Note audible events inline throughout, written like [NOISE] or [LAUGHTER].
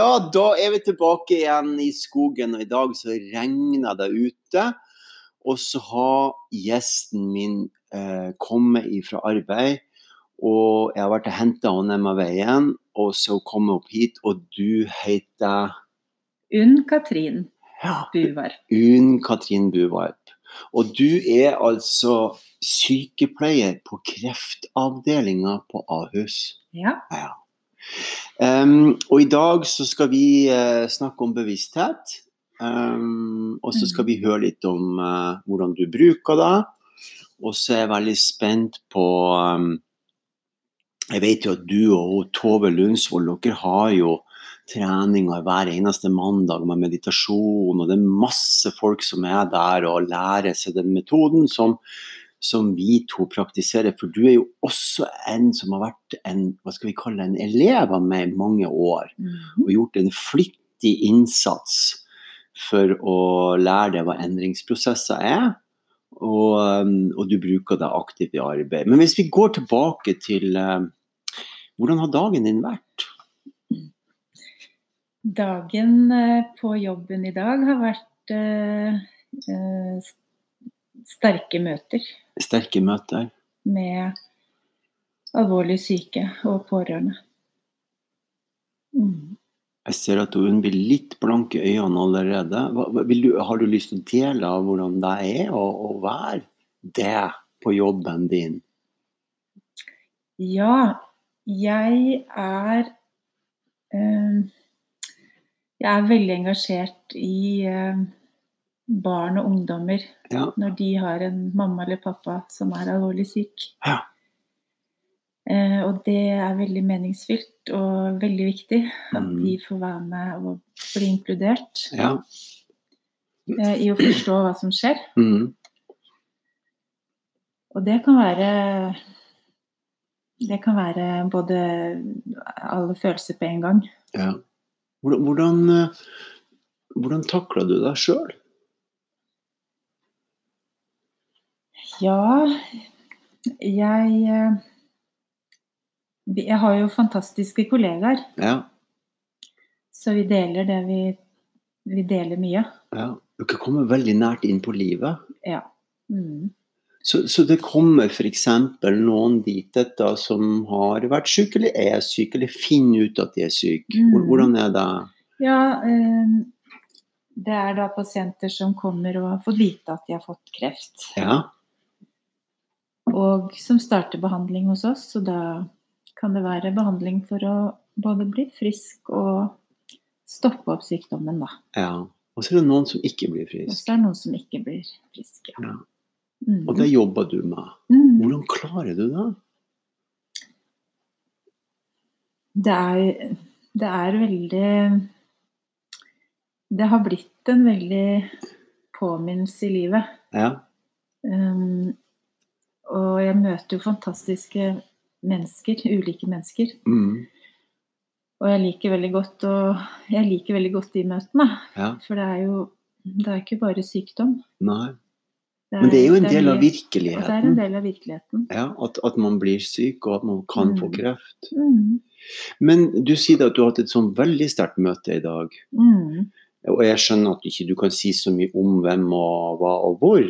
Ja, da er vi tilbake igjen i skogen, og i dag så regner det ute. Og så har gjesten min eh, kommet fra arbeid, og jeg har vært og henta henne ned med veien. Og så kom hun opp hit, og du heter Unn Katrin ja, Buvarp. Unn Katrin Buvarp. Og du er altså sykepleier på kreftavdelinga på Ahus. Ja. Ja. Em, og i dag så skal vi uh, snakke om bevissthet. Um, og så skal vi høre litt om uh, hvordan du bruker det. Og så er jeg veldig spent på um, Jeg vet jo at du og Tove Lundsvold dere har jo treninger hver eneste mandag med meditasjon, og det er masse folk som er der og lærer seg den metoden som, som vi to praktiserer. For du er jo også en som har vært en hva skal vi kalle en elev av meg i mange år, Mhm. og gjort en flittig innsats for å lære deg hva endringsprosesser er. Og, um, og du bruker deg aktivt i arbeid. Men hvis vi går tilbake til um, hvordan har dagen din vært? Dagen eh, på jobben i dag har vært eh, eh, sterke møter Sterke møter? med alvorlig syke og pårørende. Mm. Jeg ser at hun blir litt blank i øynene allerede. Hva, du, har du lyst til å dele av hvordan det er å, å være det på jobben din? Ja, jeg er øh, Jeg er veldig engasjert i eh, barn og ungdommer Ja. når de har en mamma eller pappa som er alvorlig syk. Ja. Eh, og det er veldig meningsfylt og veldig viktig at Mm. de får være med og bli inkludert Ja. eh, i å forstå hva som skjer. Mm. Og det kan være Det kan være både alle følelser på en gang. ja. Hvordan, hvordan, eh, hvordan takler du deg sjøl? Ja, jeg eh, Jeg har jo fantastiske kollegaer, Ja. så vi deler det vi Vi deler mye. ja. Dere kommer veldig nært inn på livet. Ja. Mm. Så, så det kommer f.eks. noen dit da, som har vært syke eller er syke, eller finner ut at de er syke. Mm. Hvordan er det? Ja, eh, det er da pasienter som kommer og har fått vite at de har fått kreft. Ja. Og som starter behandling hos oss. Så da kan det være behandling for å både bli frisk og stoppe opp sykdommen, da. ja. Og så er det noen som ikke blir Og så er det noen som ikke blir friske. Ja. Mm. Og det jobber du med. Mm. Hvordan klarer du det? Det er, det er veldig Det har blitt en veldig påminnelse i livet. Ja. Um, og jeg møter jo fantastiske mennesker, ulike mennesker. Mm. Og jeg liker veldig godt og jeg liker veldig godt de møtene. ja. For det er jo det er ikke bare sykdom. Nei. Men det er jo en del av virkeligheten. Det er en del av virkeligheten. Ja, at, at man blir syk, og at man kan få Mm. kreft. Mm. Men du sier at du har hatt et sånn veldig sterkt møte i dag. Mm. Og jeg skjønner at ikke du kan si så mye om hvem og hva og hvor.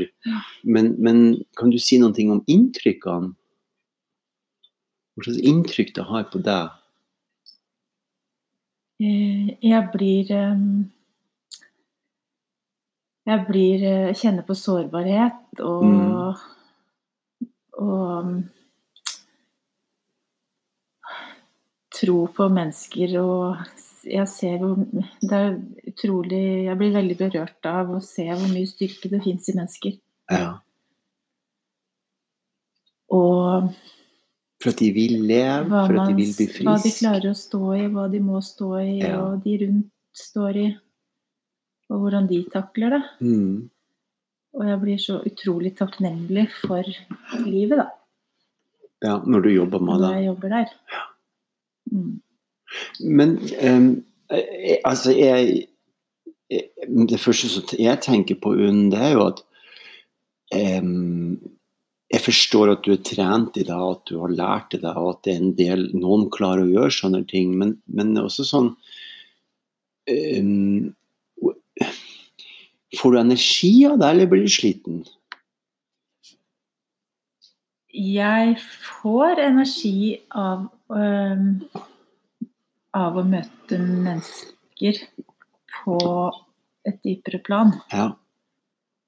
Men, men kan du si noen ting om inntrykkene? Hva slags inntrykk det har på deg? Eh, Jeg blir Jeg blir eh, kjenner på sårbarhet og Mm. Og mm, tro på mennesker og jeg ser jo Det er utrolig Jeg blir veldig berørt av å se hvor mye styrke det fins i mennesker. Ja. Og For at de vil leve, for at de vil bli hva de klarer å stå i, hva de må stå i, Ja. og de rundt står i. Og hvordan de takler det. Mm. Og jeg blir så utrolig takknemlig for livet, da. Ja, når du jobber med det. Når jeg jobber der. Mm. Men em, eh, altså jeg, jeg Det første som jeg tenker på, Unn, det er jo at um, Jeg forstår at du er trent i det, at du har lært det, og at det er en del Noen klarer å gjøre sånne ting, men, men også sånn um, Får du energi av det, eller blir du sliten? Jeg får energi av, øh, av å møte mennesker på et dypere plan. Ja.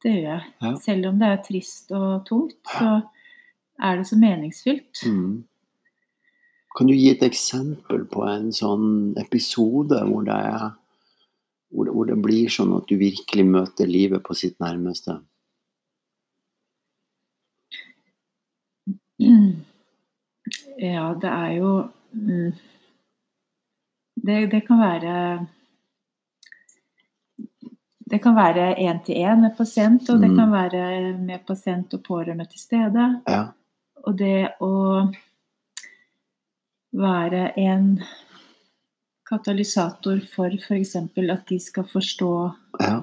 Det gjør jeg. Ja. Selv om det er trist og tungt, så er det så meningsfylt. Mm. Kan du gi et eksempel på en sånn episode hvor det, er, hvor, det, hvor det blir sånn at du virkelig møter livet på sitt nærmeste? Ja, det er jo mm, det, det kan være Det kan være én-til-én med pasient, og det Mm. kan være med pasient og pårørende til stede. Ja. Og det å være en katalysator for f.eks. at de skal forstå ja.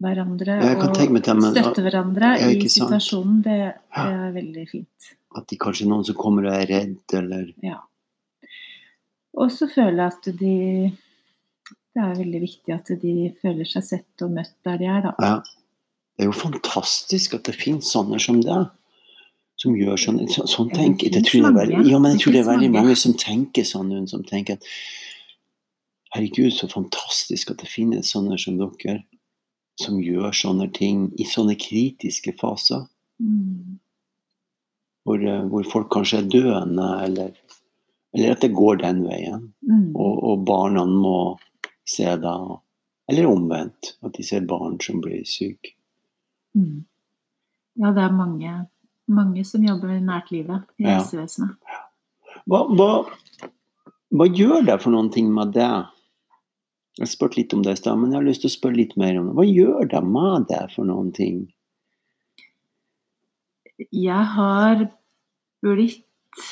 Hverandre og men- støtte hverandre i situasjonen, det, det er veldig fint. At de kanskje er noen som kommer og er redd, eller Ja. Og så føler jeg at de Det er veldig viktig at de føler seg sett og møtt der de er, da. Ja. Det er jo fantastisk at det finnes sånne som det. Som gjør sånn, så, sånn tenk, det tror jeg er ja, men jeg tror det er veldig mange. som tenker sånn som tenker at Herregud, så fantastisk at det finnes sånne som dere, som gjør sånne ting i sånne kritiske faser. Mm. Hvor, eh, hvor folk kanskje er døende, eller, eller at det går den veien. Mm. Og, og barna må se det. Eller omvendt, at de ser barn som blir syke. Mm. Ja, det er mange, mange som jobber nært livet i Ja. helsevesenet. Hva, hva, hva gjør det for noen ting med det? Jeg spurte litt om det i stad, men jeg har lyst til å spørre litt mer om det. Hva gjør det med det for noen ting? Jeg har blitt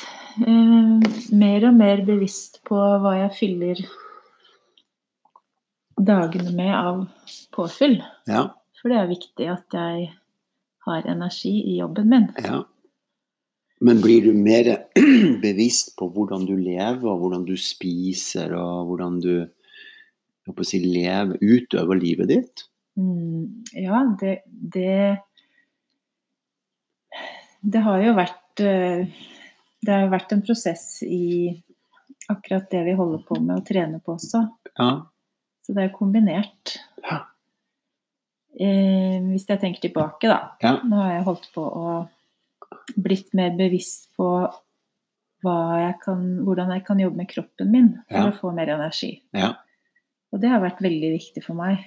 eh, mer og mer bevisst på hva jeg fyller dagene med av påfyll. Ja, For det er viktig at jeg har energi i jobben min. ja. Men blir du mer [CLEARS THROAT] bevisst på hvordan du lever, og hvordan du spiser, og hvordan du å si, lever, utøver livet ditt? Mm, ja, det, det Det har jo vært eh, Det har jo vært en prosess i akkurat det vi holder på med å trene på også. Ja. Så det er kombinert. Ja. Eh, hvis jeg tenker tilbake, da. Ja. Nå har jeg holdt på å blitt mer bevisst på jeg kan, hvordan jeg kan jobbe med kroppen min for å få mer energi. ja. Og det har vært veldig viktig for meg.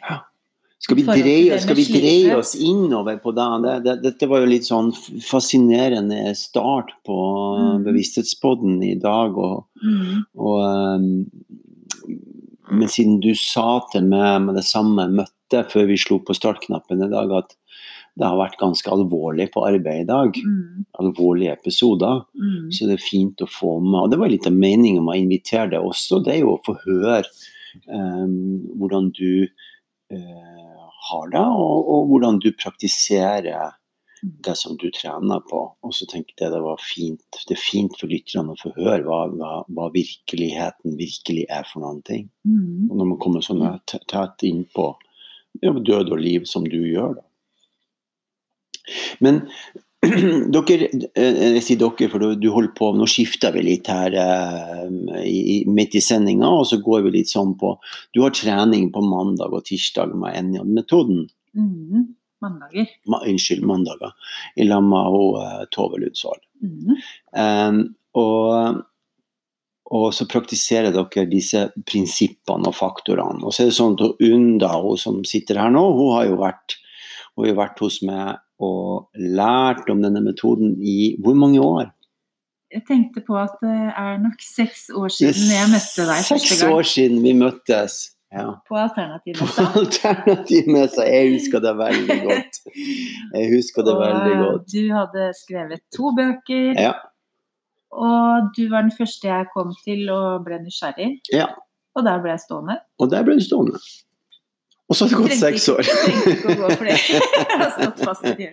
Skal vi, dreie, skal vi dreie oss innover på det? det, det dette var jo litt sånn fascinerende start på Mm. Bevissthetspodden i dag. Og, Mm. og, um, men siden du sa til meg med det samme møtte før vi slo på startknappen i dag, at det har vært ganske alvorlig på arbeid i dag. Mm. Alvorlige episoder. Mm. Så det er fint å få med. Og det var litt av meningen med å invitere deg også. Det er jo å få høre hvordan du eh, har det, og, og hvordan du praktiserer det som du trener på. Og så tenkte jeg det var fint. Det er fint for lytterne å få høre hva, hva, hva virkeligheten virkelig er for noen ting. Mm. Og når man kommer sånn tett, innpå inn på ja, død og liv som du gjør, da. Men [CLEARS THROAT] dere, eh, jeg sier dere, for du, holder på Nå skifter vi litt her eh, i, midt i sendinga, og så går vi litt sånn på Du har trening på mandag og tirsdag med Enjan-metoden. Mm. Mandager. Ma, unnskyld, mandager. I lag med eh, Tove Lundsvold. Mm. Um, og, og så praktiserer dere disse prinsippene og faktorene. Og så er det sånn at Unda, hun som sitter her nå, hun har jo vært, hun har vært hos meg og lært om denne metoden i hvor mange år? Jeg tenkte på at det er nok seks år siden jeg møtte deg første gang. Seks år siden vi møttes. Ja. på På Alternativmessa. alternativmessa. Jeg husker det veldig godt. Jeg husker det veldig godt. du hadde skrevet to bøker, Ja. og du var den første jeg kom til og ble nysgjerrig. ja. Og der ble jeg stående. Og der ble du stående. Og så har det gått Trengte seks år. ikke- Trengte ikke å gå for det. [LAUGHS] Jeg har stått fast i det.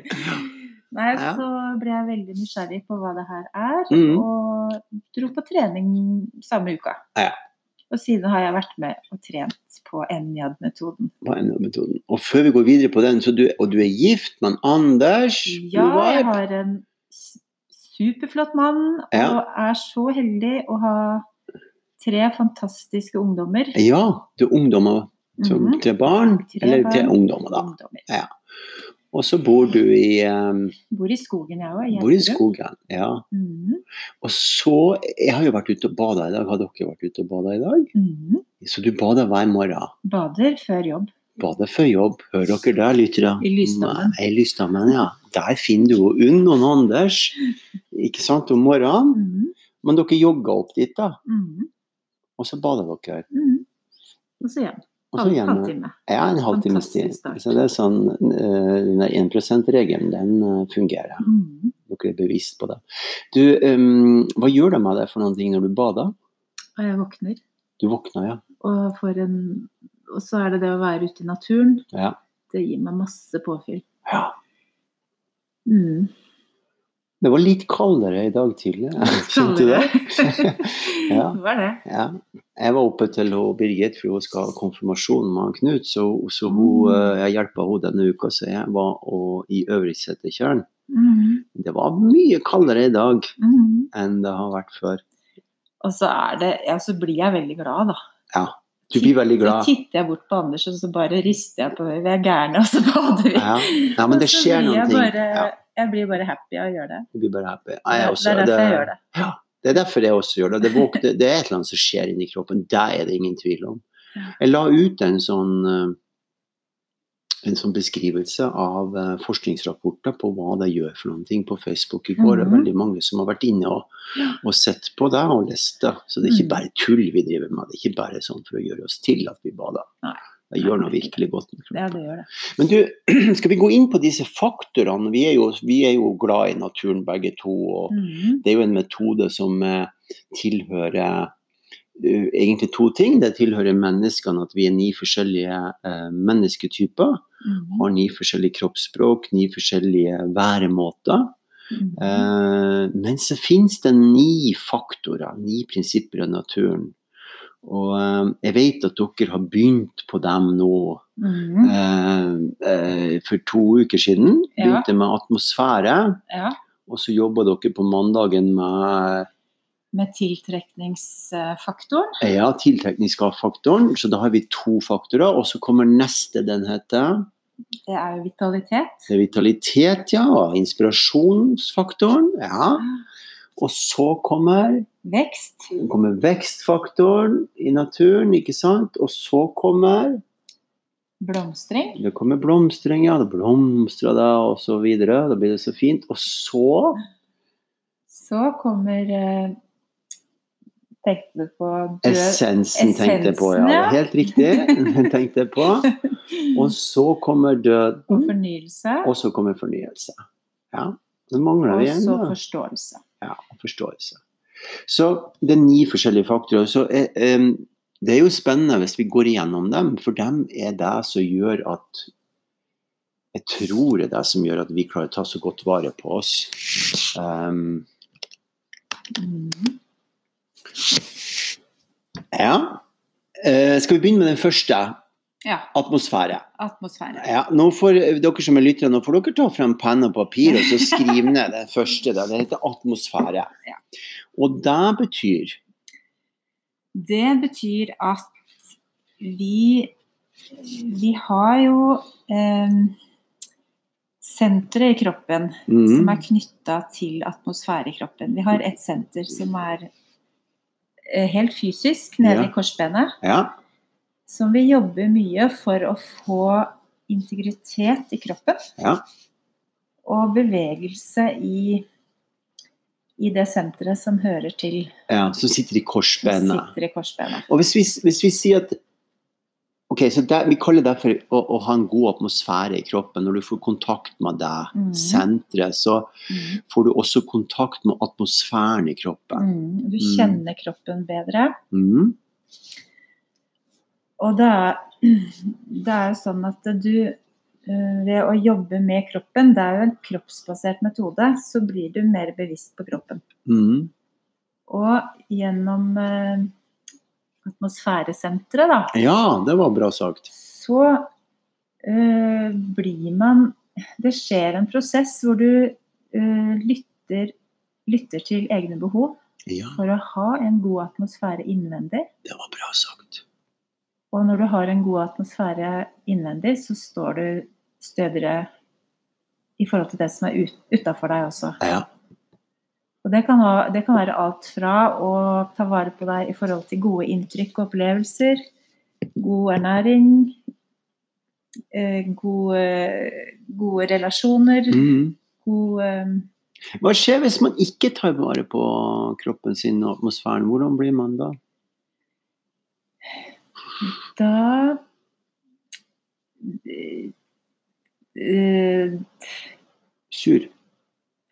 Nei, Ja. så ble jeg veldig nysgjerrig på hva det her er, mm. og dro på trening samme uka. Ja. Og siden har jeg vært med og trent på Enjad-metoden. På er den metoden? Og før vi går videre på den, så du, og du er gift med en Anders Ja, var- jeg har en superflott mann, og Ja. er så heldig å ha tre fantastiske ungdommer. Ja, du er ungdommer som mm -hmm. til barn, Tre eller barn. til ungdommer, da. Ungdommer. Og så bor du i um, Bor i skogen, jeg òg. Bor i skogen, ja. Mhm. Og så Jeg har jo vært ute og bada i dag. Har dere vært ute og bada i dag? Mhm. Så du bader hver morgen? Bader før jobb. Bader før jobb. Hører dere der, lyttere? I Lysdammen. I Lysdammen, ja. Der finner du jo Unn og Anders, ikke sant, om morgenen. Mhm. Men dere jogger opp dit, da. Mhm. Og så bader dere. Mhm. Og så hjem. Og så Halv- Halvtime. Ja, en halvtimes tid. Så det er sånn eh, Den der 1 %-regelen, den eh, fungerer. Mm. Dere er bevisst på det. Du, um, hva gjør det med deg for noen ting når du bader? Og jeg våkner. Du våkner, ja. Og, en, og så er det det å være ute i naturen. Ja. Det gir meg masse påfyll. ja. Mm. Det var litt kaldere i dag tidlig. [LAUGHS] Skjønte du det? [LAUGHS] Ja. Det var det. Ja. Jeg var oppe til Birgit, for hun skal ha konfirmasjon med Knut. Så, så hun, eh, jeg hjelpa henne denne uka, så jeg var og, i Øvrighetssetertjern. Mhm. Det var mye kaldere i dag Mhm. enn det har vært før. Og så det Ja, så blir jeg veldig glad, da. Ja, du blir veldig glad. Så titter jeg bort på Anders, og så bare rister jeg på. Vi er gærne, og så bader vi. Ja, ja men det skjer noen ting. Bare, Ja, Jeg blir bare happy av å gjøre det. du blir bare happy. Det, Jeg det er derfor jeg gjør det. Ja, det er derfor jeg også gjør det. Det, våk, det er et eller annet som skjer inni kroppen. Det er det ingen tvil om. Jeg la ut en sånn, eh, en sånn beskrivelse av eh, forskningsrapporter på hva det gjør for noen ting på Facebook i går. Det er Mhm. veldig mange som har vært inne og, og sett på det og lest det. Så det er ikke Mhm. bare tull vi driver med. Det er ikke bare sånn for å gjøre oss til at vi bader. Det gjør noe virkelig godt. Ja, det gjør det. Men du, [CLEARS THROAT] skal vi gå inn på disse faktorene? Vi er jo, vi er jo glad i naturen begge to. og Mhm. Det er jo en metode som eh, tilhører uh, egentlig to ting. Det tilhører menneskene at vi er ni forskjellige uh, mennesketyper. Mhm. Har ni forskjellige kroppsspråk, ni forskjellige væremåter. Mm -hmm. uh, men så finnes det ni faktorer, ni prinsipper i naturen. Og eh, jeg vet at dere har begynt på dem nå Mhm. eh, eh, for to uker siden. Ja. Begynte med atmosfære, Ja. og så jobba dere på mandagen med Med tiltrekningsfaktoren. ja, tiltrekningsfaktoren. Så da har vi to faktorer. Og så kommer neste, den heter Det er vitalitet. det er vitalitet, ja. Inspirasjonsfaktoren. Ja. Og så kommer, Vekst. kommer vekstfaktoren i naturen, ikke sant. Og så kommer Blomstring. det kommer blomstring, ja. Det blomstrer da, og så videre. Da blir det så fint. Og så Så kommer eh, Tenkte du på død Essensen tenkte jeg på, ja. Ja. Helt riktig. [LAUGHS] tenkte jeg på. Og så kommer og døden, fornyelse? og så kommer fornyelse. Ja, det mangler Og vi Og så da. forståelse. Ja, forståelse. Så det er ni forskjellige faktorer. Så eh, em, det er jo spennende hvis vi går igjennom dem, for dem er det som gjør at Jeg tror det er det som gjør at vi klarer å ta så godt vare på oss. Um, ja. Eh, skal vi begynne med den første? Ja. Atmosfære. Atmosfære. Ja, nå får dere som er lyttere, nå får dere ta frem penn og papir og så [LAUGHS] skrive ned det første. Da. Det heter atmosfære. Ja. Og det betyr Det betyr at vi Vi har jo eh, sentre i kroppen mm, som er knytta til atmosfære i kroppen. Vi har et senter som er eh, helt fysisk nede Ja. i korsbenet, Ja. Som vi jobber mye for å få integritet i kroppen. Ja. Og bevegelse i, i det senteret som hører til ja, som sitter i som sitter i korsbenet. Og hvis vi, hvis vi sier at Ok, så det, Vi kaller det for å, å ha en god atmosfære i kroppen. Når du får kontakt med det mm. senteret, så Mm. får du også kontakt med atmosfæren i kroppen. Mm. Du Mm. kjenner kroppen bedre. Mm. Og [CLEARS THROAT] det er, det er jo sånn at du eh, ved å jobbe med kroppen, det er jo en kroppsbasert metode, så blir du mer bevisst på kroppen. Mm. Og gjennom eh, atmosfæresenteret, da, Ja, det var bra sagt. så eh, blir man Det skjer en prosess hvor du eh, lytter, lytter til egne behov Ja, for å ha en god atmosfære innvendig. det var bra sagt. Og når du har en god atmosfære innvendig, så står du stødigere i forhold til det som er ut, utafor deg også. Ja. Og det kan, ha, det kan være alt fra å ta vare på deg i forhold til gode inntrykk og opplevelser, god ernæring, eh, gode, gode relasjoner, mm. god eh, Hva skjer hvis man ikke tar vare på kroppen sin og atmosfæren? Hvordan blir man da? Da eh, Sur,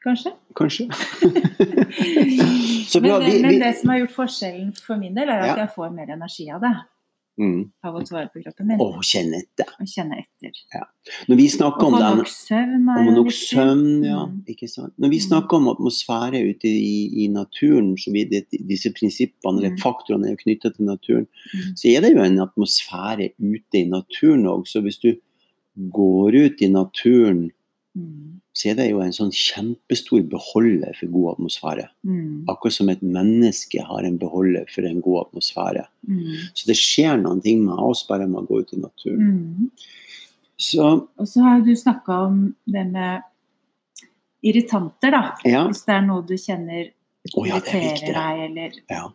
Kanskje. kanskje? [LAUGHS] Så Men, Vi, men det som har gjort forskjellen for min del, er at Ja. jeg får mer energi av det. Mm. Ta vare på kroppen min. Og kjenne etter. Og kjenne etter. Når vi snakker om den nok søvn Om nok søvn, ja. Mm. Ikke sant? Når vi Mm. snakker om atmosfære ute i, i naturen, så vi, det, disse prinsippene eller Mm. faktorene er jo knyttet til naturen, så er det jo en atmosfære ute i naturen òg. Så hvis du går ut i naturen, Mm. Så er det jo en sånn kjempestor beholder for god atmosfære. Mm. Akkurat som et menneske har en beholder for en god atmosfære. Mm. Så det skjer noen ting med oss bare man går ut i naturen. Mm. Så Og så har du snakka om det med irritanter, da. ja. Hvis det er noe du kjenner oh, ja, er irriterer deg, eller Ja.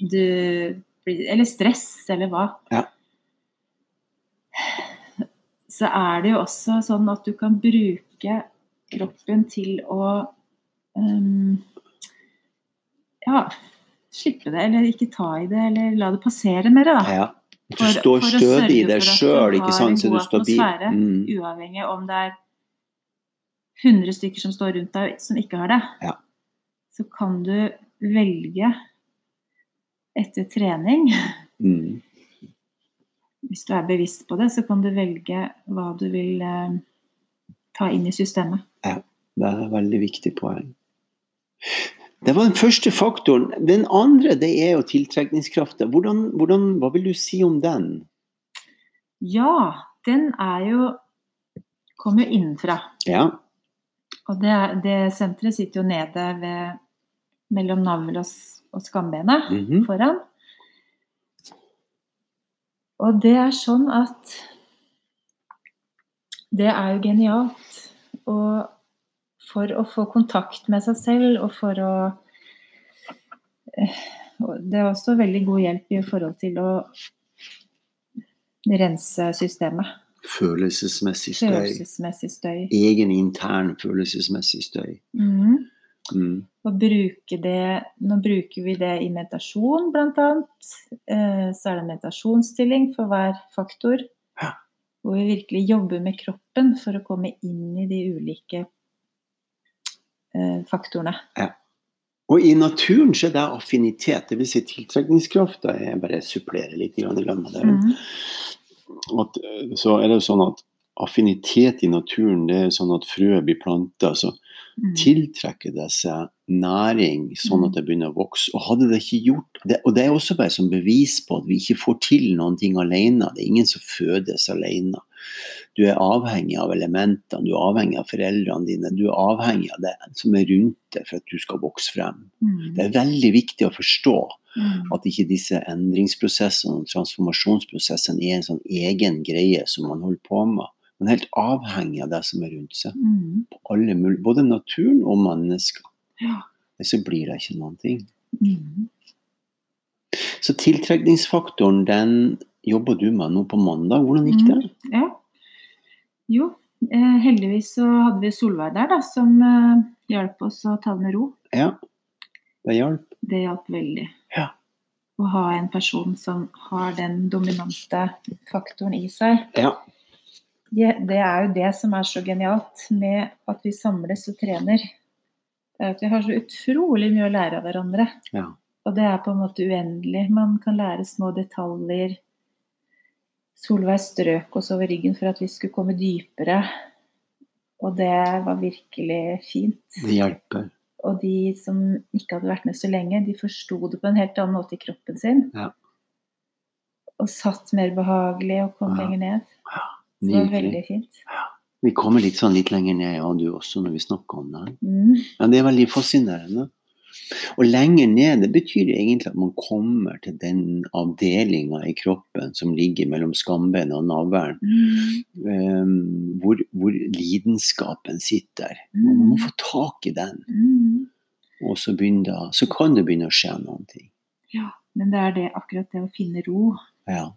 du blir Eller stress, eller hva. Ja. Så er det jo også sånn at du kan bruke kroppen til å um, Ja, slippe det, eller ikke ta i det, eller la det passere mer, da. ja. Du For- står for stødig i deg sjøl, ikke sant, så du står bi. Mm. Uavhengig om det er 100 stykker som står rundt deg som ikke har det. Ja. Så kan du velge etter trening Mm. Hvis du er bevisst på det, så kan du velge hva du vil eh, ta inn i systemet. Ja, Det er et veldig viktig poeng. Det var den første faktoren. Den andre det er jo tiltrekningskrafta. Hvordan, hvordan, hva vil du si om den? Ja, den er jo kommer jo innenfra. Ja. Og det, det senteret sitter jo nede ved, mellom navl og, og skambenet mhm. foran. Og det er sånn at Det er jo genialt. Og for å få kontakt med seg selv og for å eh, Det er også veldig god hjelp i forhold til å rense systemet. Følelsesmessig støy. Følelsesmessig støy. Egen intern følelsesmessig støy. Mhm. Mm. Det Nå bruker vi det i meditasjon, annet. Eh, Så er det meditasjonsstilling for hver faktor. Ja. Hvor vi virkelig jobber med kroppen for å komme inn i de ulike eh, faktorene. Og i naturen så er det affinitet, dvs. Si tiltrekningskraft. Da Jeg bare supplerer litt i lag med det. Mhm. At, så er det jo sånn at affinitet i naturen det er sånn at frøet blir planta. Så Mhm. tiltrekker det seg næring sånn at det begynner å vokse. Og hadde det ikke gjort det, og det er også bare som bevis på at vi ikke får til noen ting alene. Det er ingen som fødes alene. Du er avhengig av elementene, du er avhengig av foreldrene dine, du er avhengig av det som er rundt deg for at du skal vokse frem. Mhm. Det er veldig viktig å forstå mm. at ikke disse endringsprosessene og transformasjonsprosessene er en sånn egen greie som man holder på med. Man er helt avhengig av det som er rundt seg Mm. både naturen og mennesker. Ja. Så blir det ikke noen ting. Mm. Så tiltrekningsfaktoren, den jobber du med nå på mandag. Hvordan gikk det? Mm. Ja. Jo, eh, heldigvis så hadde vi Solveig der, da, som eh, hjalp oss å ta det med ro. Ja, det hjalp. Det hjalp veldig. Ja. Å ha en person som har den dominante faktoren i seg. Ja. Det, det er jo det som er så genialt med at vi samles og trener. Det er at vi har så utrolig mye å lære av hverandre. Ja. Og det er på en måte uendelig. Man kan lære små detaljer. Solveig strøk oss over ryggen for at vi skulle komme dypere. Og det var virkelig fint. Det hjelper. Og de som ikke hadde vært med så lenge, de forsto det på en helt annen måte i kroppen sin. Ja. Og satt mer behagelig og kom Ja. lenger ned. Det var veldig fint. Vi kommer litt sånn litt lenger ned, ja, du også, når vi snakker om det. Mm. Ja, det er veldig fascinerende. Og lenger ned, det betyr egentlig at man kommer til den avdelinga i kroppen som ligger mellom skambenet og navlen, Mm. um, hvor, hvor lidenskapen sitter. Man må få tak i den, Mm. og så, begynner, så kan det begynne å skje noen ting. Ja, men det er det, akkurat det å finne ro. Ja.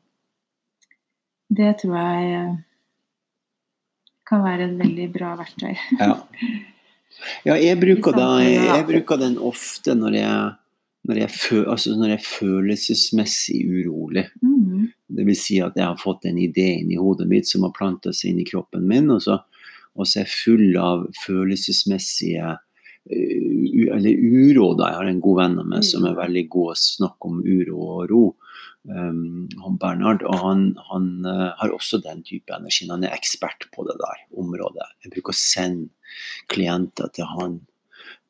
Det tror jeg kan være en veldig bra verktøy. Ja. ja, jeg [LAUGHS] bruker, da, jeg, jeg bruker den ofte når jeg, når jeg, fø, altså når jeg følelsesmessig urolig. Mm. Det vil si at jeg har fått en idé inn i hodet mitt som har planta seg inn i kroppen min, og så, og så er jeg full av følelsesmessige eh, eller uro. da. Jeg har en god venn av meg som er veldig god å snakke om uro og ro. Um, han Bernhard, og han, han eh, har også den type energi. Han er ekspert på det der området. Jeg bruker å sende klienter til han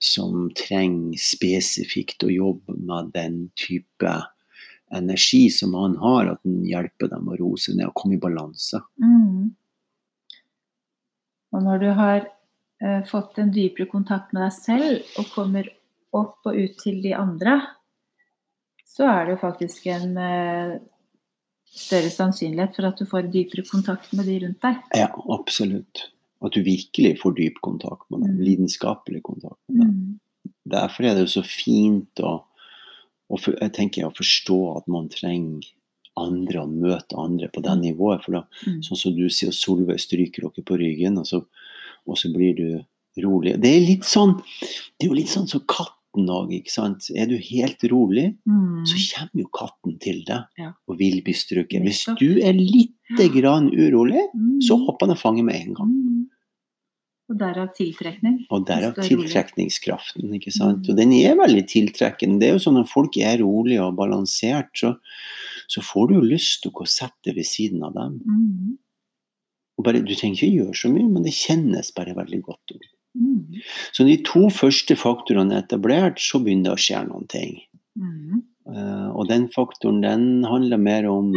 som trenger spesifikt å jobbe med den type energi som han har, at den hjelper dem å roe seg ned og komme i balanse. Mm. Og når du har eh, fått en dypere kontakt med deg selv og kommer opp og ut til de andre, så er det jo faktisk en eh, større sannsynlighet for at du får dypere kontakt med de rundt deg. Ja, absolutt. At du virkelig får dyp kontakt med dem. Mm. Lidenskapelig kontakt med dem. Mm. Derfor er det jo så fint å, å jeg tenker, å forstå at man trenger andre og møte andre på det Mm. nivået. For da, Mm. sånn som du sier, Solveig stryker dere på ryggen, og så, og så blir du rolig. Det er litt sånn det er jo litt sånn som katten òg, ikke sant. Er du helt rolig, Mm. så kommer jo katten til deg Ja. og vil bli strøket. Hvis du er lite grann urolig, Mm. så hopper den og fanger med en gang. Mm. Og derav tiltrekning. Og derav er tiltrekningskraften. ikke sant? Mm. Og den er veldig tiltrekkende. Det er jo sånn Når folk er rolige og balansert, så, så får du jo lyst til å gå og sette ved siden av dem. Mm. Og bare, Du trenger ikke gjøre så mye, men det kjennes bare veldig godt ut. Mm. Så når de to første faktorene er etablert, så begynner det å skje noen ting. Mm. Uh, og den faktoren den handler mer om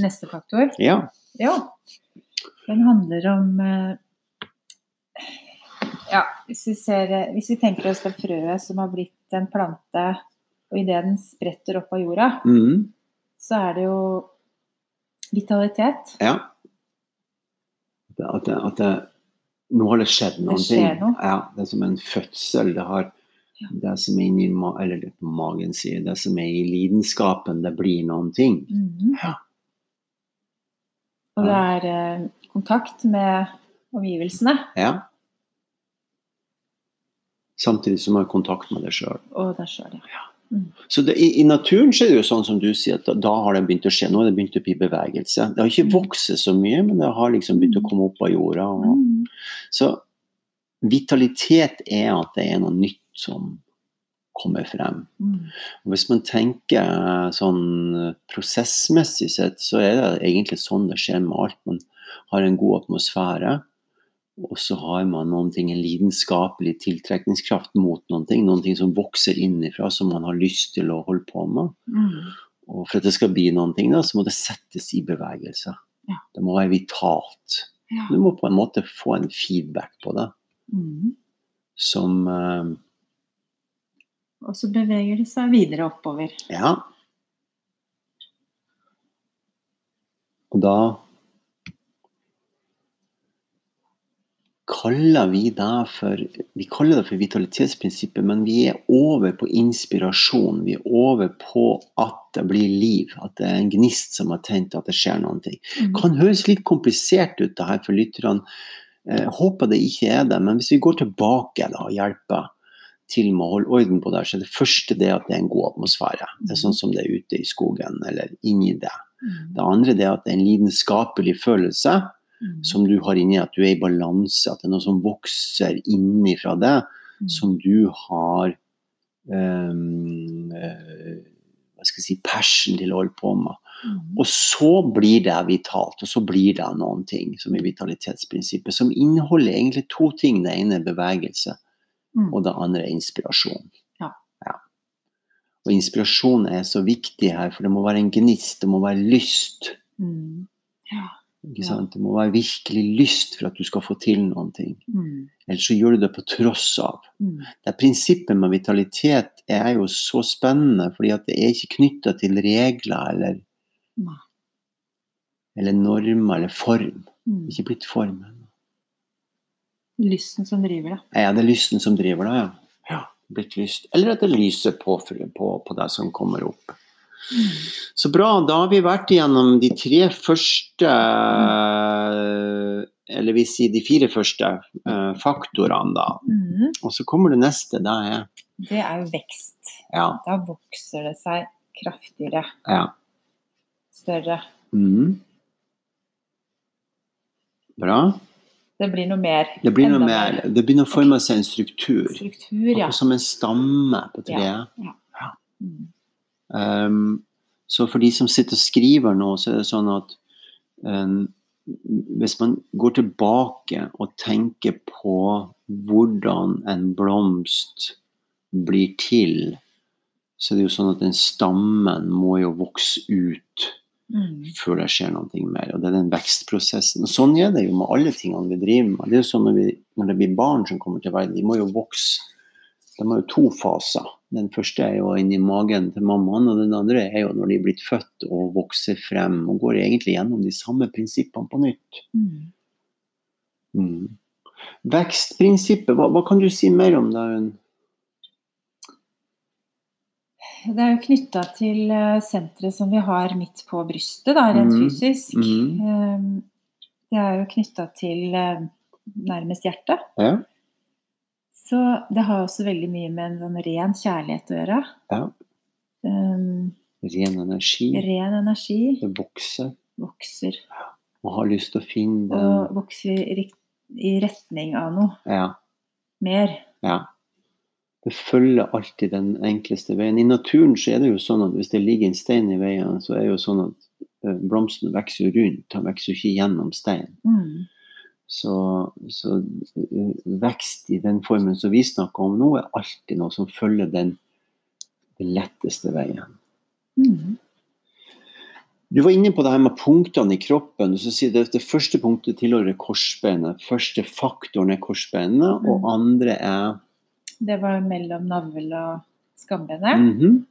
Neste faktor. Ja. Ja. Den handler om uh, Ja, hvis vi, ser, eh, hvis vi tenker oss det frøet som har blitt en plante, og idet den spretter opp av jorda, mm. så er det jo vitalitet. ja. At, det- at, det, at det, nå har det skjedd noen skjer ting. noe. Ja, det er som en fødsel. Det har Ja. det som er inni eller det på magen sier, det som er i lidenskapen, det blir noen ting. Mhm. Ja. Og det er eh, kontakt med omgivelsene Ja. Samtidig som man har kontakt med deg sjøl. og deg sjøl. Ja. Så det, i, I naturen så er det jo sånn som du sier, at da, da har det begynt å skje. Nå har det begynt å bli bevegelse. Det har ikke vokst så mye, men det har liksom begynt å komme opp av jorda. Og, Mm. så vitalitet er at det er noe nytt som kommer frem. Mm. Og hvis man tenker eh, sånn prosessmessig sett, så er det egentlig sånn det skjer med alt. Man har en god atmosfære, og så har man noen ting, en lidenskapelig tiltrekningskraft mot noen ting. Noen ting som vokser innifra, som man har lyst til å holde på med. Mm. Og for at det skal bli noen ting, da, så må det settes i bevegelse. Ja. Det må være vitalt. Ja. Du må på en måte få en feedback på det, Mm. som uh, Og så beveger det seg videre oppover. Ja. Og da kaller vi det for Vi kaller det for vitalitetsprinsippet, men vi er over på inspirasjon. Vi er over på at det blir liv, at det er en gnist som har tent, at det skjer noen ting. Mm. kan høres litt komplisert ut det her for lytterne. Jeg håper det ikke er det, men hvis vi går tilbake da, og hjelper til med å holde orden på det, så er det første det at det er en god atmosfære. Det er sånn som det er ute i skogen eller inni det. Mm. Det andre det er at det er en lidenskapelig følelse Mm. som du har inni, at du er i balanse, at det er noe som vokser innifra deg, Mm. som du har um, hva skal jeg si, passion til å holde på med. Mm. Og så blir det vitalt, og så blir det noen ting som er vitalitetsprinsippet, som inneholder egentlig to ting. Det ene er bevegelse. Mm. og det andre er inspirasjon. Og inspirasjon er så viktig her, for det må være en gnist, det må være lyst. Mm. Ja. Ja. Det må være virkelig lyst for at du skal få til noen ting. Mm. Ellers så gjør du det på tross av. Mm. Det prinsippet med vitalitet er jo så spennende, fordi at det er ikke knytta til regler eller, eller normer eller form. Mm. Ikke blitt form ennå. Lysten som driver det. Er det lysten som driver deg, ja? ja? Blitt lyst. Eller at det lyser på, på, på deg som kommer opp. Mm. Så bra. Da har vi vært igjennom de tre første Eller vi sier de fire første eh, faktorene, da. Mm. Og så kommer det neste. Det er Det er jo vekst. Ja. Da vokser det seg kraftigere, ja. større. Mm. Bra. Det blir noe mer. Det blir noe mer. mer. Det begynner å forme seg en struktur. Struktur, ja. Akkurat som en stamme på treet. Mm. Um, så for de som sitter og skriver nå, så er det sånn at um, hvis man går tilbake og tenker på hvordan en blomst blir til, så er det jo sånn at den stammen må jo vokse ut Mm. før det skjer noe mer. Og det er den vekstprosessen. Og sånn er det jo med alle tingene vi driver med. Det er jo sånn når, vi, når det blir barn som kommer til verden, de må jo vokse. De har jo to faser. Den første er jo inni magen til mammaen, og den andre er jo når de er blitt født og vokser frem og går egentlig gjennom de samme prinsippene på nytt. Mm. Mm. Vekstprinsippet, hva, hva kan du si mer om det? Aun? Det er jo knytta til eh, senteret som vi har midt på brystet, da, rent mm. fysisk. Mhm. Eh, Det er jo knytta til eh, nærmest hjertet. Ja. Så det har også veldig mye med en sånn ren kjærlighet å gjøre. Ja. Um, Ren energi. ren energi Det vokser. vokser, Og har lyst til å finne og vokser i, i retning av noe Ja. mer. Ja. Det følger alltid den enkleste veien. I naturen så er det jo sånn at hvis det ligger en stein i veien, så er det jo sånn at eh, blomsten vokser rundt, den vokser ikke gjennom steinen. Mm. Så, så eh, vekst i den formen som vi snakker om nå, er alltid noe som følger den, den letteste veien. Mm. Du var inne på det her med punktene i kroppen. Så sier det det første punktet tilhører korsbenet. Første faktoren er korsbenet, og Mm. andre er Det var mellom navl og skambeinet. Mm -hmm.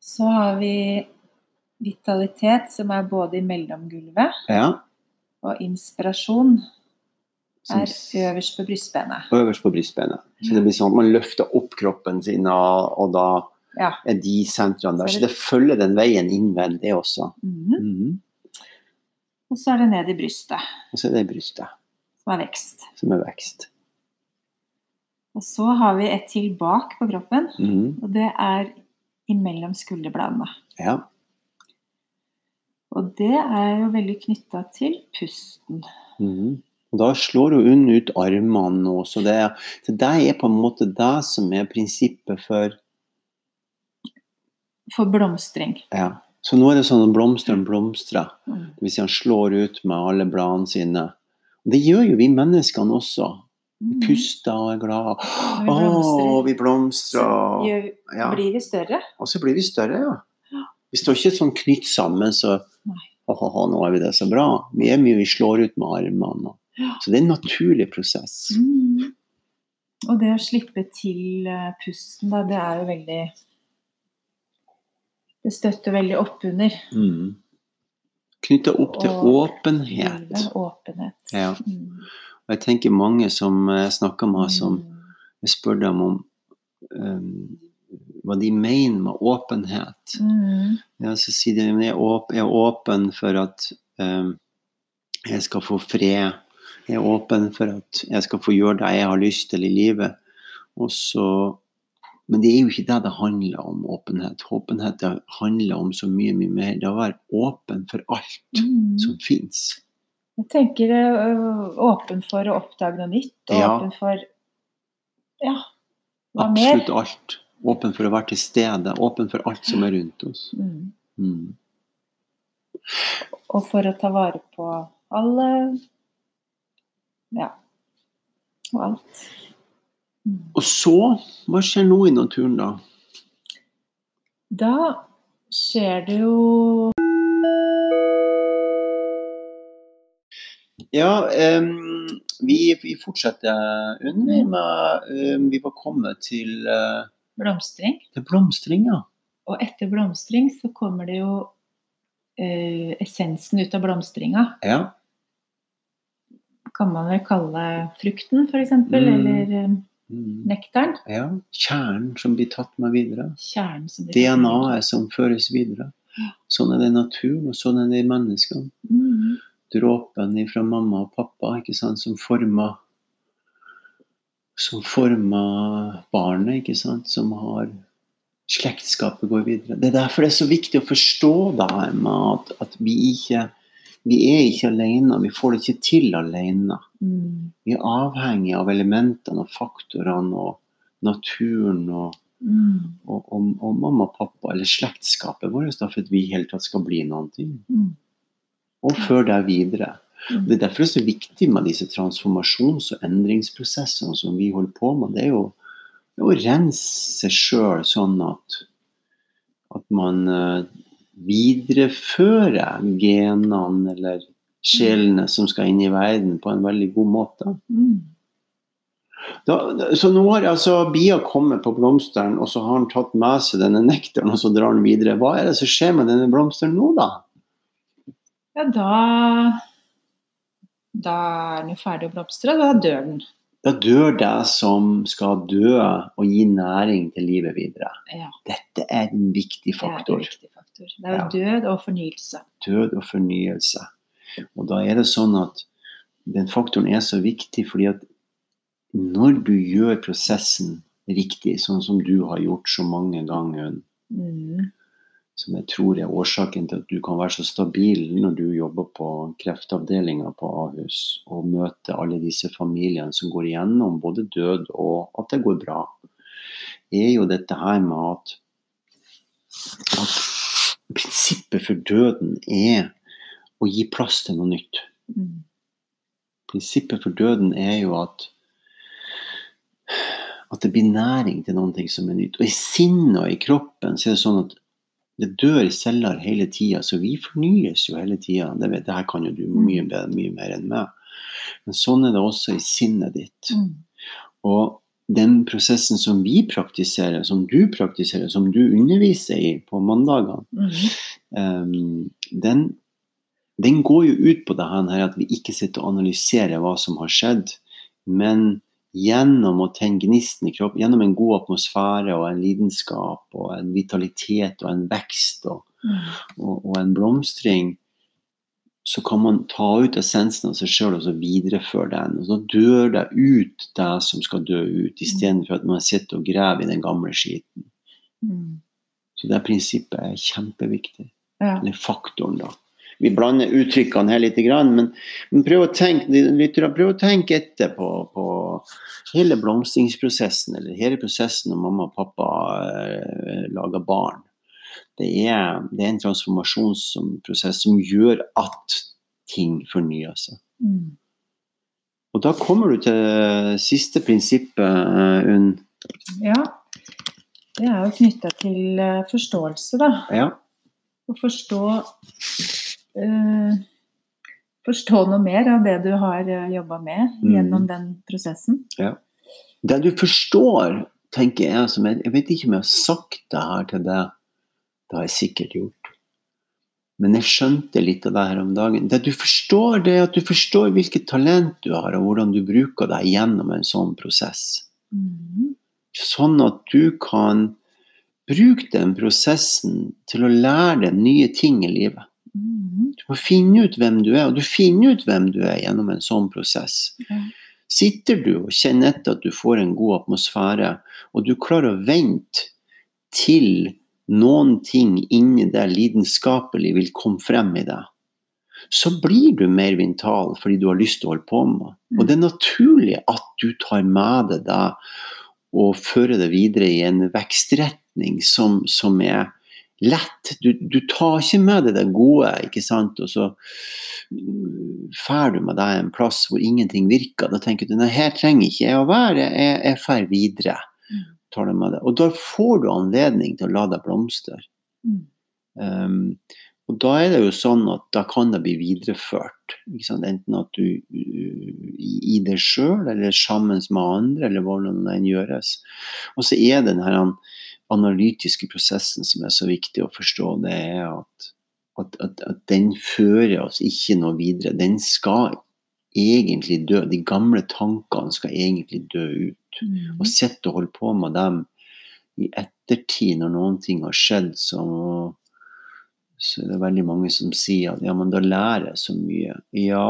Så har vi vitalitet, som er både i mellomgulvet, Ja. Og inspirasjon er øverst på brystbenet. øverst på brystbenet. Så det blir sånn at man løfter opp kroppen sin, og, da Ja. er de sentrene der. Så det- følger den veien innvendig også. Mhm. Mhm. Og så er det ned i brystet, Og så er det brystet, som er vekst. som er vekst. Og så har vi et til bak på kroppen, Mhm. og det er imellom skulderbladene. Ja. Og det er jo veldig knytta til pusten. Mm. Og da slår hun ut armene nå, så det, så det er på en måte det som er prinsippet for For blomstring. Ja. Så nå er det sånn at blomsteren blomstrer. Mm. Det si han slår ut med alle bladene sine. Det gjør jo vi menneskene også. Vi Mm. puster og er glad. vi Å, blomstrer. vi blomstrer. Så og- Ja. blir vi større. Og så blir vi større, ja. Vi står ikke sånn knytt sammen, så. Å, nå er vi det så bra. Vi er mye vi slår ut med armene. Ja. Så det er en naturlig prosess. Mm. Og det å slippe til eh, pusten, da, det er jo veldig Det støtter veldig oppunder Mm. Knytta opp til Og åpenhet. Åpenhet. Ja. Mm. Og jeg tenker mange som jeg snakker med, som Mm. jeg spør dem om um, hva de mener med åpenhet. Mm. Ja, så sier de at jeg er åpen for at um, jeg skal få fred. Jeg er åpen for at jeg skal få gjøre det jeg har lyst til i livet. Så, men det er jo ikke det det handler om, åpenhet. Åpenhet det handler om så mye, mye mer. Det er å være åpen for alt Mm. som fins. Jeg tenker åpen for å oppdage noe nytt. Og Ja. åpen for Ja, hva mer? Absolutt alt. Åpen for å være til stede. Åpen for alt som er rundt oss. Mm. Mm. Og for å ta vare på alle Ja. Og alt. Mm. Og så, hva skjer nå i naturen da? Da skjer det jo Ja, um, vi, vi fortsetter under med em, Vi var kommet til, eh, blomstring. til blomstring, ja. Og etter blomstring så kommer det jo eh, essensen ut av blomstringa. Ja, Kan man vel kalle frukten, f.eks. Mm. Eller eh, mm, nektaren. ja. Kjernen som blir tatt med videre. Kjernen som blir DNA-et som føres videre. Sånn er det i naturen, og sånn er det i menneskene. Mm. Dråpen fra mamma og pappa ikke sant, som former som former barnet, ikke sant, som har Slektskapet går videre. Det er derfor det er så viktig å forstå det her med at, at vi ikke vi er ikke alene. Vi får det ikke til alene. Mm. Vi er avhengig av elementene og faktorene og naturen og, Mm. og, og, og mamma og pappa, eller slektskapet vårt, for at vi i hele tatt skal bli noen ting. Mm. Og føre det videre. Mm. Det er derfor det er så viktig med disse transformasjons- og endringsprosessene som vi holder på med. Det er jo, å rense seg sjøl sånn at, at man eh, viderefører genene eller sjelene som skal inn i verden, på en veldig god måte. Da, så nå har altså bia kommet på blomsteren, og så har han tatt med seg denne nektaren og så drar han videre. Hva er det som skjer med denne blomsteren nå, da? Ja, da Da er den jo ferdig å blomstre, og da dør den. Da dør det som skal dø og gi næring til livet videre. Ja, Dette er en viktig det er faktor. viktig faktor. Det er ja. død og fornyelse. Død og fornyelse. Og da er det sånn at den faktoren er så viktig fordi at når du gjør prosessen riktig, sånn som du har gjort så mange ganger, Mm. Som jeg tror er årsaken til at du kan være så stabil når du jobber på kreftavdelinga på Ahus og møter alle disse familiene som går igjennom både død og at det går bra, er jo dette her med at, at prinsippet for døden er å gi plass til noe nytt. Mm. Prinsippet for døden er jo at at det blir næring til ting som er nytt. Og i sinnet og i kroppen så er det sånn at det dør celler hele tida, så vi fornyes jo hele tida. Det, det her kan jo du mye, bedre, mye mer enn meg. Men sånn er det også i sinnet ditt. Mm. Og den prosessen som vi praktiserer, som du praktiserer, som du underviser i på mandagene, Mm. Ehm, den, den går jo ut på det her at vi ikke sitter og analyserer hva som har skjedd, men gjennom å tenne gnisten i kroppen, gjennom en god atmosfære og en lidenskap og en vitalitet og en vekst og, Mm. og, og en blomstring, så kan man ta ut essensen av seg sjøl og så videreføre den. Og så dør det ut det som skal dø ut, istedenfor at man sitter og graver i den gamle skiten. Mm. Så det prinsippet er kjempeviktig Ja. eller faktoren, da. Vi blander uttrykkene her litt, men, men prøv å tenke prøv å tenke etter på, på hele blomstringsprosessen, eller hele prosessen når mamma og pappa eh, lager barn. Det er, det er en transformasjonsprosess som gjør at ting fornyer seg. Mm. Og da kommer du til siste prinsippet, Unn. ja. Det er jo knytta til eh, forståelse, da. Ja. Å forstå Forstå noe mer av det du har jobba med Mm. gjennom den prosessen. Det du forstår, tenker jeg som jeg, jeg vet ikke om jeg har sagt det her til deg, det har jeg sikkert gjort. Men jeg skjønte litt av det her om dagen. Det du forstår, det er at du forstår hvilket talent du har, og hvordan du bruker deg gjennom en sånn prosess. Mm. Sånn at du kan bruke den prosessen til å lære deg nye ting i livet. Mm. Du må finne ut hvem du er, og du finner ut hvem du er gjennom en sånn prosess. Ja. Sitter du og kjenner etter at du får en god atmosfære, og du klarer å vente til noen ting inni deg lidenskapelig vil komme frem i deg, så blir du mer mental fordi du har lyst til å holde på med. Og det er naturlig at du tar med deg det og fører det videre i en vekstretning som, som er lett. Du, du tar ikke med deg det gode, ikke sant, og så drar du med deg en plass hvor ingenting virker. Da tenker du nei, her trenger ikke jeg å være, jeg, jeg drar videre. Tar det med deg. Og da får du anledning til å la deg blomstre. Mm. Um, og da er det jo sånn at da kan det bli videreført. Enten at du i, deg sjøl, eller sammen med andre, eller hvordan det enn gjøres. Og så er det den her analytiske prosessen som er så viktig å forstå. Det er at, at, at, at den fører oss ikke noe videre. Den skal egentlig dø. De gamle tankene skal egentlig dø ut. Mm. Og sitte og holde på med dem i ettertid, når noen ting har skjedd, så, så er det veldig mange som sier at ja, men da lærer jeg så mye. Ja,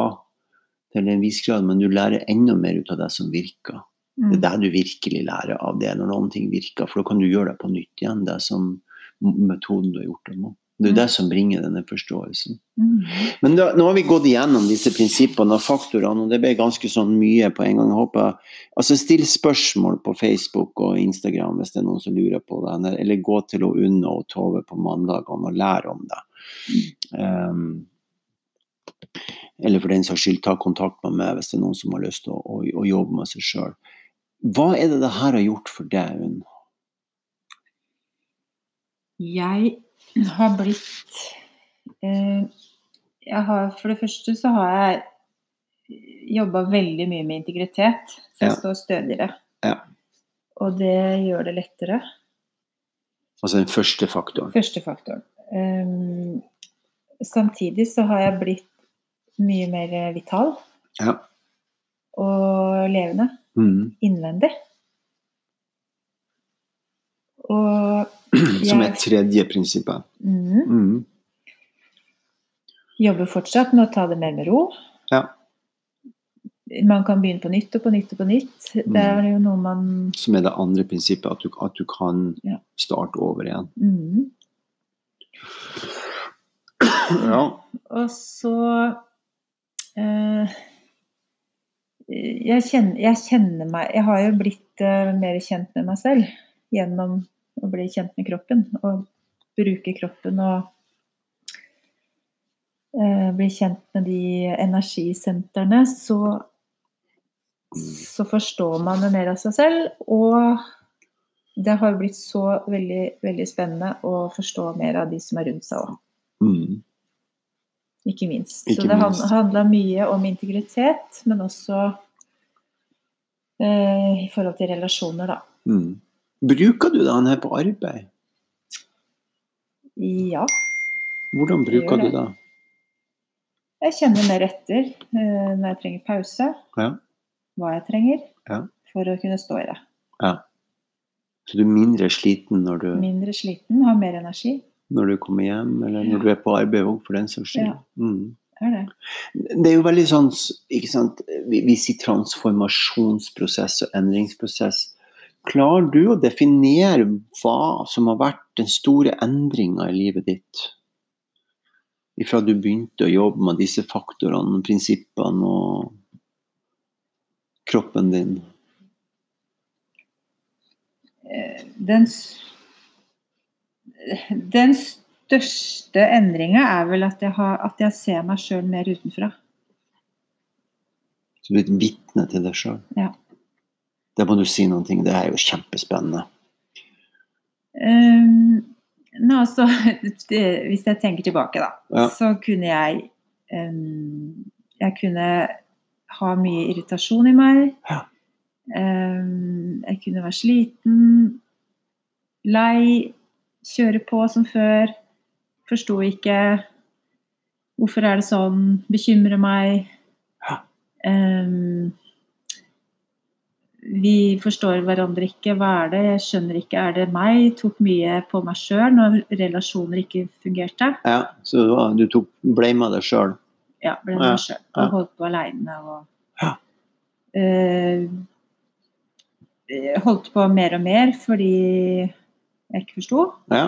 til en viss grad, men du lærer enda mer ut av det som virker. Det er Mm. der du virkelig lærer av det, når noen ting virker. For da kan du gjøre det på nytt igjen, det som metoden du har gjort det med. Det er det som bringer denne forståelsen. Mm. Men da, nå har vi gått igjennom disse prinsippene og faktorene, og det ble ganske sånn mye på en gang. Jeg håper, altså Still spørsmål på Facebook og Instagram hvis det er noen som lurer på det. Eller gå til å Unna og Tove på mandagene og lære om det. Um, eller for den saks skyld ta kontakt med meg hvis det er noen som har lyst til å, å, å jobbe med seg sjøl. Hva er det det her har gjort for deg, Unn? Jeg har blitt eh, jeg har, For det første så har jeg jobba veldig mye med integritet. Så jeg Ja. står stødigere. Ja. Og det gjør det lettere. Altså den første faktoren. Første faktoren. Eh, samtidig så har jeg blitt mye mer vital Ja. og levende Mm. innvendig. Og [CLEARS THROAT] Som jeg er tredje prinsippet. mm, Mm. jobber fortsatt med å ta det mer med ro. Ja. Man kan begynne på nytt og på nytt og på nytt. Det Mm. er jo noe man Som er det andre prinsippet, at du, at du kan Ja. starte over igjen. mm. Ja. Og så eh, jeg, kjenner, jeg kjenner meg Jeg har jo blitt uh, mer kjent med meg selv gjennom å bli kjent med kroppen. Og bruke kroppen og uh, bli kjent med de energisentrene. Så, så forstår man det mer av seg selv. Og det har blitt så veldig, veldig spennende å forstå mer av de som er rundt seg òg. Ikke minst. Ikke så det minst. handla mye om integritet, men også eh, i forhold til relasjoner, da. Mm. Bruker du den her på arbeid? Ja. Hvordan bruker du det. Jeg kjenner mer etter eh, når jeg trenger pause, Ja. hva jeg trenger, Ja. for å kunne stå i det. Så du er mindre sliten når du, Mindre sliten, har mer energi. Når du kommer hjem, eller når du er på arbeid òg, for den saks skyld? Ja. Mm. Det. Det er jo veldig sånn ikke sant? Vi, vi sier transformasjonsprosess og endringsprosess. Klarer du å definere hva som har vært den store endringa i livet ditt? Ifra du begynte å jobbe med disse faktorene, prinsippene og kroppen din? Eh, Den, den største endringa er vel at jeg, har, at jeg ser meg sjøl mer utenfra. Så du er et vitne til deg sjøl? Ja. Det må du si noen ting. Det er jo kjempespennende. Um, nå, altså, det, hvis jeg tenker tilbake, da, Ja. så kunne jeg um, Jeg kunne ha mye irritasjon i meg. Ja. Um, jeg kunne være sliten, lei, kjøre på som før. Forsto ikke. Hvorfor er det sånn? Bekymre meg. Ja. Um, vi forstår hverandre ikke. Hva er det? Jeg skjønner ikke. Er det meg? Tok mye på meg sjøl når relasjoner ikke fungerte. Ja, så du tok med deg sjøl. Ja, ble Ja, meg sjøl. ja. Og holdt på aleine og Ja. Eh, eh, Holdt på mer og mer fordi jeg ikke forsto. Ja.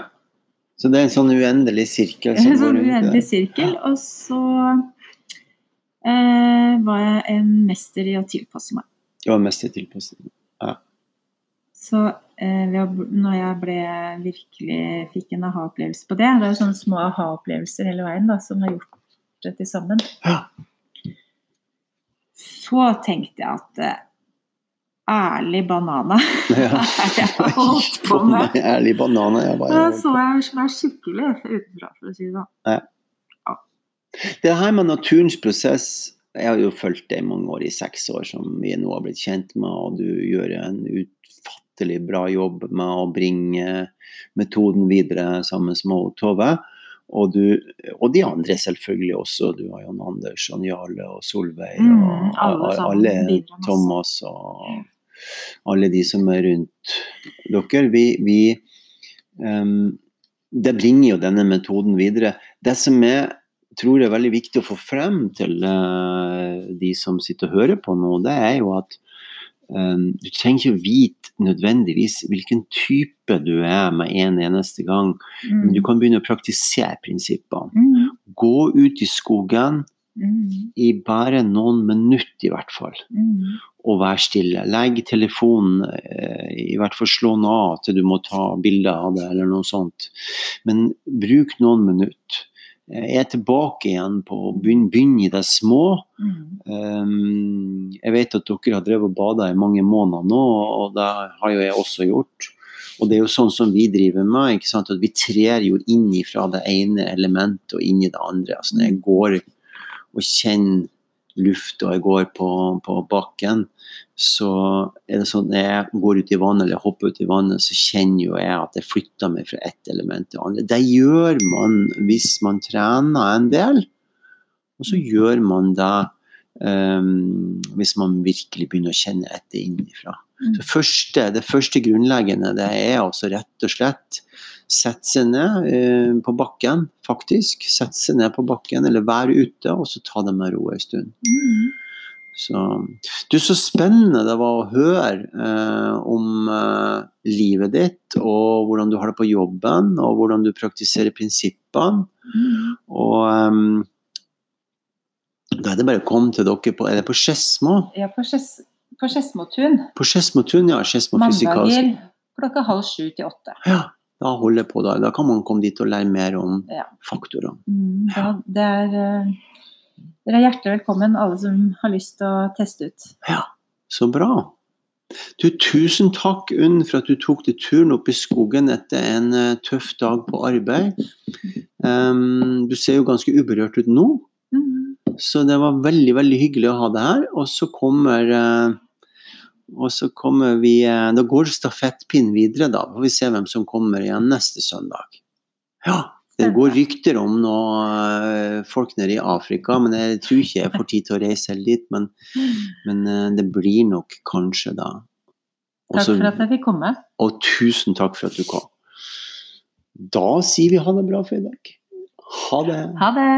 Så det er en sånn uendelig sirkel En som går sånn uendelig sirkel. Og så eh, var jeg en mester i å tilpasse meg. Du var mest i tilpasning. Så eh, når jeg ble virkelig fikk en aha-opplevelse på det. Det er jo sånne små aha-opplevelser hele veien da, som har gjort det til sammen. Ja. Så tenkte jeg at eh, ærlig banana [LAUGHS] Ja. [LAUGHS] er jeg har holdt på med. Ærlig banana, Jeg Bare... Det så jeg meg skikkelig utenfra, for å si det sånn. Det her med naturens prosess Jeg har jo fulgt det i mange år, i seks år, som vi nå har blitt kjent med, og du gjør en utfattelig bra jobb med å bringe metoden videre sammen med Tove. Og, du, og de andre selvfølgelig også. Du har Jan Anders og Jarle og Solveig Mm, og alle alle. Thomas og alle de som er rundt dere. Vi, vi um, Det bringer jo denne metoden videre. Det som jeg tror er veldig viktig å få frem til uh, de som sitter og hører på nå, det er jo at um, du trenger ikke vite nødvendigvis hvilken type du er med en eneste gang. Men du Mm. kan begynne å praktisere prinsippene. Mm. Gå ut i skogen Mm. i bare noen minutter, i hvert fall Mm. Og vær stille. Legg telefonen, eh, i hvert fall slå den av til du må ta bilde av det, eller noe sånt. Men bruk noen minutter. Eh, Jeg er tilbake igjen på å begynne, begynne i det små. Um, jeg vet at dere har drevet og bada i mange måneder nå, og det har jo jeg også gjort. Og det er jo sånn som vi driver med. ikke sant? At Vi trer jo inn fra det ene elementet og inn i det andre. Altså Når jeg går og kjenner luft og jeg går på, på bakken, så er det sånn at når jeg går ut i vannet eller hopper ut i vannet, så kjenner jo jeg at jeg flytter meg fra ett element til andre. Det gjør man hvis man trener en del, og så gjør man det um, hvis man virkelig begynner å kjenne etter innenfra. Mm. Første, det første grunnleggende det er altså rett og slett sette seg ned uh, på bakken, faktisk. Sette seg ned på bakken eller være ute, og så ta det med ro en stund. Mm. Så, du, så spennende det var å høre uh, om uh, livet ditt, og hvordan du har det på jobben, og hvordan du praktiserer prinsippene. Mm. Og ehm, da er det bare å komme til dere på Er det på Skedsmo? Ja, på Skeds- på Skedsmotun. På Skedsmotun, ja. Skedsmo fysikalsk. Mandager klokka halv sju til åtte. Ja, da holder jeg på da. Da kan man komme dit og lære mer om Ja. faktorene. Mm, ja. det er, eh, dere er hjertelig velkommen, alle som har lyst til å teste ut. Ja, Så bra. Du, tusen takk, Unn, for at du tok deg turen opp i skogen etter en eh, tøff dag på arbeid. Um, [LAUGHS] du ser jo ganske uberørt ut nå. Så det var veldig veldig hyggelig å ha deg her. Og så kommer eh, og så kommer vi eh, Da går stafettpinnen videre, da. Får vi se hvem som kommer igjen neste søndag. Ja, det går rykter om noe eh, folk nede i Afrika, men jeg tror ikke jeg får tid til å reise helt dit. Men, men eh, det blir nok kanskje da. Også, Takk for at jeg fikk komme. og tusen takk for at du kom. Da sier vi ha det bra for i dag. Ha det. Ha det!